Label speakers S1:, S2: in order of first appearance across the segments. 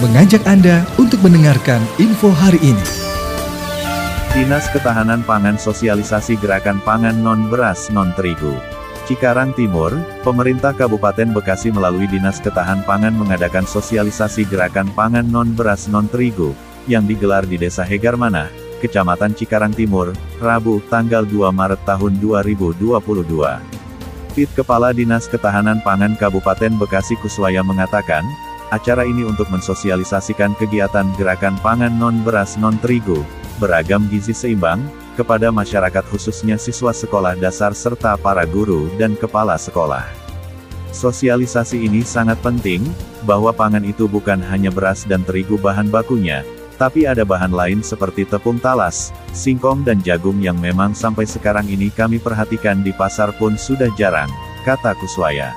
S1: mengajak Anda untuk mendengarkan info hari ini.
S2: Dinas Ketahanan Pangan Sosialisasi Gerakan Pangan Non-Beras Non-Terigu. Cikarang Timur, pemerintah Kabupaten Bekasi melalui Dinas Ketahanan Pangan mengadakan sosialisasi Gerakan Pangan Non-Beras Non-Terigu, yang digelar di Desa Hegarmana, Kecamatan Cikarang Timur, Rabu, tanggal 2 Maret tahun 2022. Pit Kepala Dinas Ketahanan Pangan Kabupaten Bekasi Kuswaya mengatakan, acara ini untuk mensosialisasikan kegiatan gerakan pangan non-beras non-terigu, beragam gizi seimbang, kepada masyarakat khususnya siswa sekolah dasar serta para guru dan kepala sekolah. Sosialisasi ini sangat penting, bahwa pangan itu bukan hanya beras dan terigu bahan bakunya, tapi ada bahan lain seperti tepung talas, singkong dan jagung yang memang sampai sekarang ini kami perhatikan di pasar pun sudah jarang, kata Kuswaya.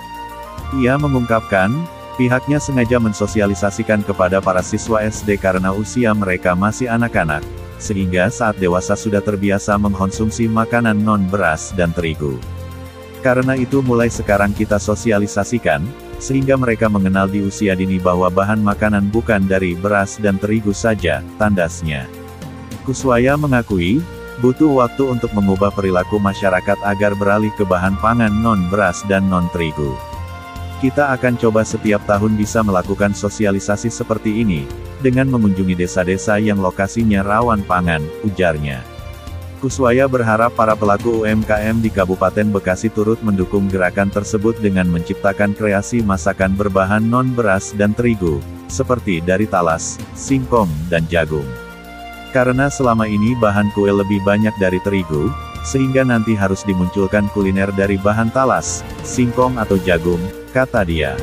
S2: Ia mengungkapkan, pihaknya sengaja mensosialisasikan kepada para siswa SD karena usia mereka masih anak-anak, sehingga saat dewasa sudah terbiasa mengkonsumsi makanan non-beras dan terigu. Karena itu mulai sekarang kita sosialisasikan, sehingga mereka mengenal di usia dini bahwa bahan makanan bukan dari beras dan terigu saja, tandasnya. Kuswaya mengakui, butuh waktu untuk mengubah perilaku masyarakat agar beralih ke bahan pangan non-beras dan non-terigu. Kita akan coba setiap tahun bisa melakukan sosialisasi seperti ini, dengan mengunjungi desa-desa yang lokasinya rawan pangan, ujarnya. Kuswaya berharap para pelaku UMKM di Kabupaten Bekasi turut mendukung gerakan tersebut dengan menciptakan kreasi masakan berbahan non-beras dan terigu, seperti dari talas, singkong, dan jagung. Karena selama ini bahan kue lebih banyak dari terigu, sehingga nanti harus dimunculkan kuliner dari bahan talas, singkong atau jagung, kata dia.